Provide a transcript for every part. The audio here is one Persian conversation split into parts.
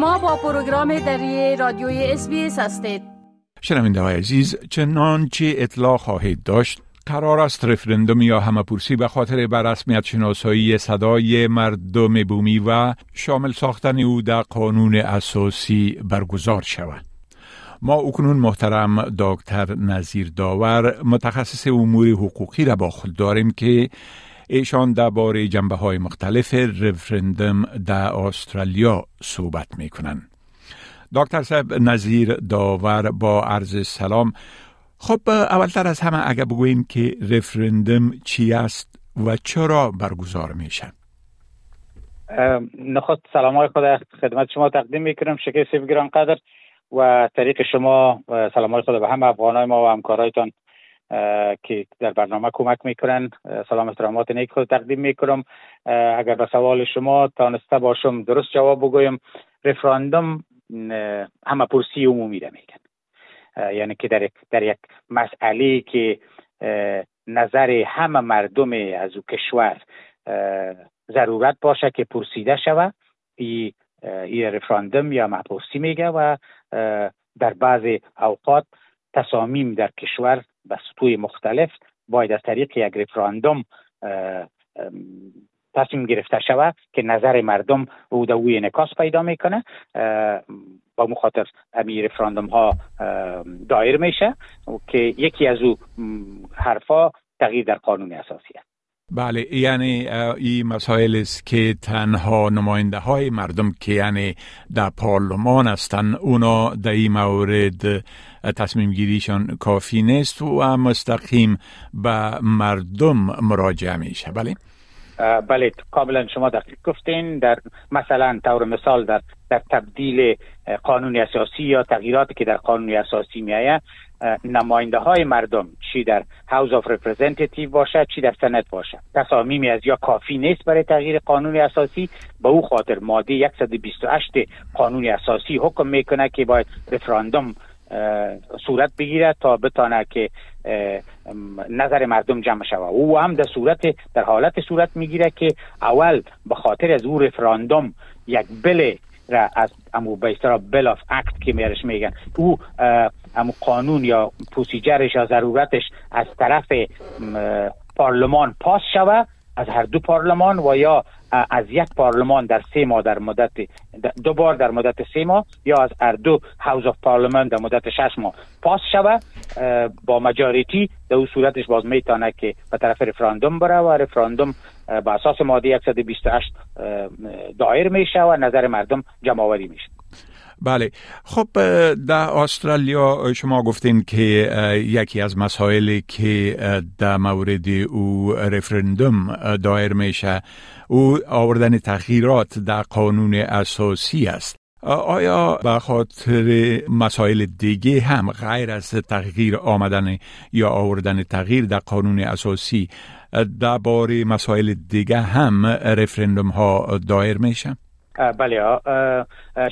شما با پروگرام دری رادیوی اس هستید شنونده های عزیز چنانچه اطلاع خواهید داشت قرار است رفرندوم یا همپرسی به خاطر به رسمیت شناسایی صدای مردم بومی و شامل ساختن او در قانون اساسی برگزار شود. ما اکنون محترم دکتر نظیر داور متخصص امور حقوقی را با خود داریم که ایشان درباره جنبه های مختلف رفرندوم در استرالیا صحبت می کنند. دکتر صاحب نظیر داور با عرض سلام. خب اولتر از همه اگر بگوین که رفرندوم چی است و چرا برگزار میشن نخست سلام های خود خدمت شما تقدیم می‌کنم. شکر سیف گران قدر و طریق شما سلام های خود به همه افغان ما و همکارایتان. که در برنامه کمک می‌کنن. سلام احترامات نیک خود تقدیم می‌کنم. اگر به سوال شما تانسته باشم درست جواب بگویم. رفراندوم همه پرسی عمومی را میگن. یعنی که در, در یک مسئله که نظر همه مردم از او کشور ضرورت باشه که پرسیده شود ای, ای رفراندوم یا مپرسی میگه و در بعض اوقات تصامیم در کشور به سطوح مختلف باید از طریق یک رفراندوم تصمیم گرفته شود که نظر مردم او در اوی انکاس پیدا می‌کنه با مخاطر امی رفراندوم ها دایر میشه که یکی از او حرفا تغییر در قانون اساسی است. بله یعنی این مسائل است که تنها نماینده های مردم که یعنی در پارلمان هستند اونا در این مورد تصمیم گیریشان کافی نیست و مستقیم به مردم مراجعه میشه. بله؟ بله کاملا شما دقیق گفتین. در مثلا طور مثال در در تبدیل قانون اساسی یا تغییراتی که در قانون اساسی میآید نماینده های مردم چی در House of Representative باشه چی در Senate باشه تصامیمی از یا کافی نیست برای تغییر قانون اساسی. به او خاطر ماده 128 قانون اساسی حکم می‌کنه که باید رفراندوم صورت بگیره تا بتانه که نظر مردم جمع شود. او هم در صورت در حالت صورت می‌گیره که اول به خاطر از او رفراندوم یک bill را از امو اصطلاح bill of act که میرش میگن. او امو قانون یا procedure ش یا ضرورتش از طرف پارلمان pass شود. از هر دو پارلمان و یا از یک پارلمان در سه ماه در مدت دو بار در مدت سه ماه یا از هر دو هاوس آف پارلمان در مدت شش ماه پاس شود با مجاریتی در اون صورتش باز میتانه که به طرف رفراندوم بره و رفراندوم به اساس ماده 128 دایر میشه و نظر مردم جمع آوری میشه. بله خب در استرالیا شما گفتین که یکی از مسائلی که در مورد او رفرندوم دایر میشه او آوردن تغییرات در قانون اساسی است آیا به خاطر مسائل دیگه هم غیر از تغییر آمدن یا آوردن تغییر در قانون اساسی درباره مسائل دیگه هم رفرندوم ها دایر میشه؟ بله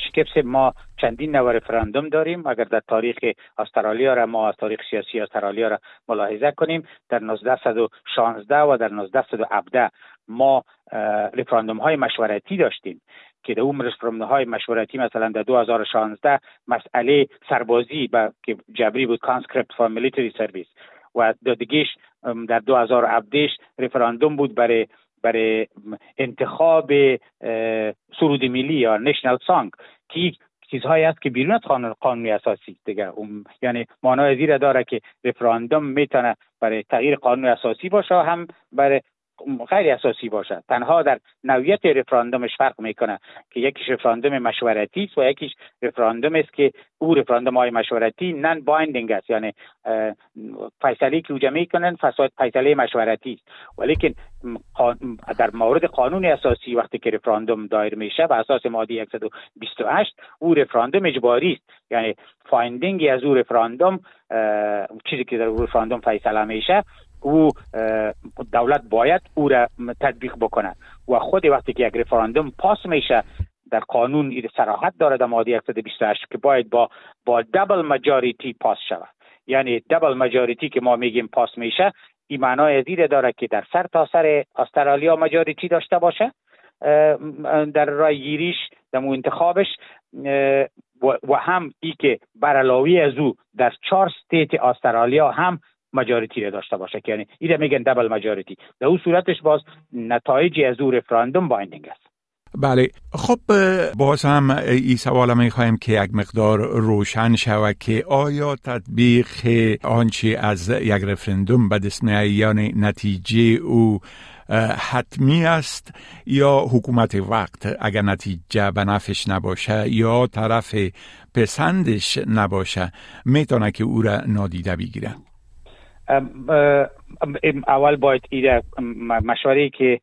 شکیب ما چندین نوع رفراندوم داریم. اگر در تاریخ استرالیا را ما از تاریخ سیاسی استرالیا را ملاحظه کنیم در 1916 و در 1917 ما رفراندوم های مشورتی داشتیم که در اون رفراندوم های مشورتی مثلا در 2016 مسئله سربازی با که جبری بود conscript for military service و دیگهش در 2017 رفراندوم بود برای برای انتخاب سرود ملی یا national song که چیزهایی است که بیرون از قانون قانونی اساسی دیگه. یعنی معنای زیر داره که رفراندوم می‌تونه برای تغییر قانون اساسی باشه هم برای غیر اساسی باشد. تنها در نوعیت رفراندومش فرق می‌کنه که یکیش رفراندوم مشورتی است و یکیش رفراندوم است که او رفراندوم های مشورتی نن بایندینگ است. یعنی فیصله که اوجا می‌کنن فساد فیصله مشورتی است. ولیکن در مورد قانون اساسی وقتی که رفراندوم دایر میشه به اساس ماده 128 او رفراندوم اجباری است. یعنی finding از او رفراندوم چیزی که در رفراندوم فیصله میشه او دولت باید او را تطبیق بکنه و خود وقتی که یک رفراندوم pass میشه در قانون صراحت داره در ماده 128 که باید با با double majority pass شود. یعنی double majority که ما میگیم pass میشه این معنای زیر داره که در سر تا سر استرالیا majority داشته باشه. در رای گیریش در انتخابش و هم ای که برعلاوی از او در چهار state استرالیا هم majority را داشته باشه یعنی ایره میگن double majority در اون صورتش باز نتایجی از او رفراندوم binding است. بله. خب باز هم این سوال می خواهیم که یک مقدار روشن شود که آیا تطبیق آنچه از یک رفرندوم به دست یعنی نتیجه او حتمی است یا حکومت وقت اگر نتیجه به نفش نباشه یا طرف پسندش نباشه می‌تونه که او را نادیده بگیره اول باید ایده مشوره که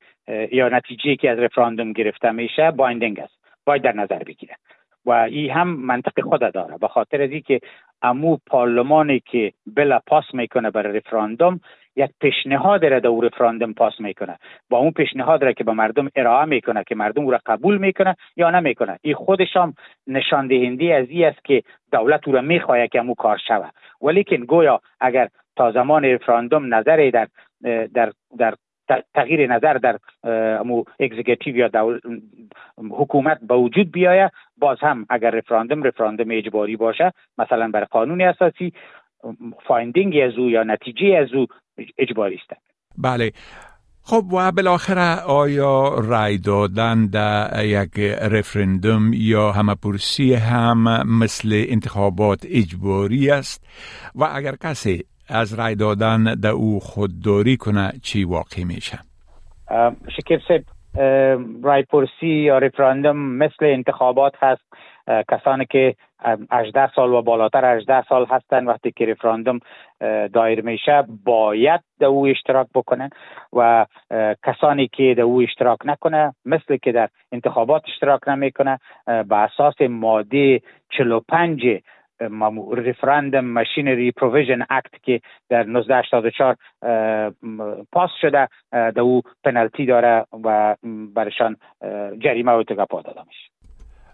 یا نتیجه که از رفراندوم گرفته میشه بایندینگ است باید در نظر بگیره. و این هم منطق خود داره. به خاطر از که امو پارلمانی که بلا پاس می‌کنه برای رفراندوم یک پیشنهاد را در رفراندوم پاس می‌کنه. با اون پیشنهاد را که به مردم ارائه می‌کنه که مردم او را قبول می‌کنه یا نمی‌کنه. این خودش هم نشان دهنده از این است که دولت او را می‌خواهد که امو کار شود. ولیکن گویا اگر تا زمان رفراندوم نظری در در در تغییر نظر در امو executive یا حکومت به وجود بیایه باز هم اگر رفراندوم رفراندوم اجباری باشه مثلا بر قانون اساسی finding از او یا نتیجه از او اجباری است. بله. خب و بالاخره آیا رای دادن در یک رفرندوم یا همه پرسی هم مثل انتخابات اجباری است؟ و اگر کسی از رای دادن در او خودداری کنه چی واقع میشه؟ شکر سب رای پرسی یا رفراندوم مثل انتخابات هست. کسانی که 18 سال و بالاتر 18 سال هستند وقتی که رفراندوم دایر میشه باید در او اشتراک بکنن و کسانی که در او اشتراک نکنه مثل که در انتخابات اشتراک نمی‌کنه به اساس ماده 45 Referendum Machinery Provision Act که در 1984 پاس شده در او پنالتی داره و برشان جریمه و تگپا داده میشه.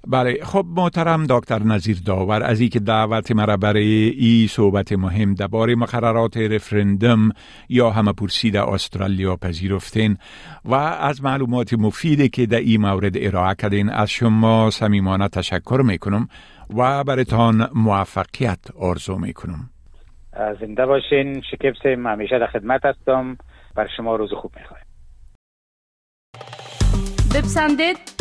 بله خب محترم دکتر نظیر داور از که دعوت مرا برای ای صحبت مهم درباره مقررات رفرندم یا همه پرسی در استرالیا پذیرفتین و از معلومات مفیدی که در این مورد ارائه کردین از شما صمیمانه تشکر می‌کنم و برتان موفقیت آرزو می‌کنم. زنده باشین شکیب سیم همیشه در خدمت هستم. بر شما روز خوب می‌خوایم. بپسندید.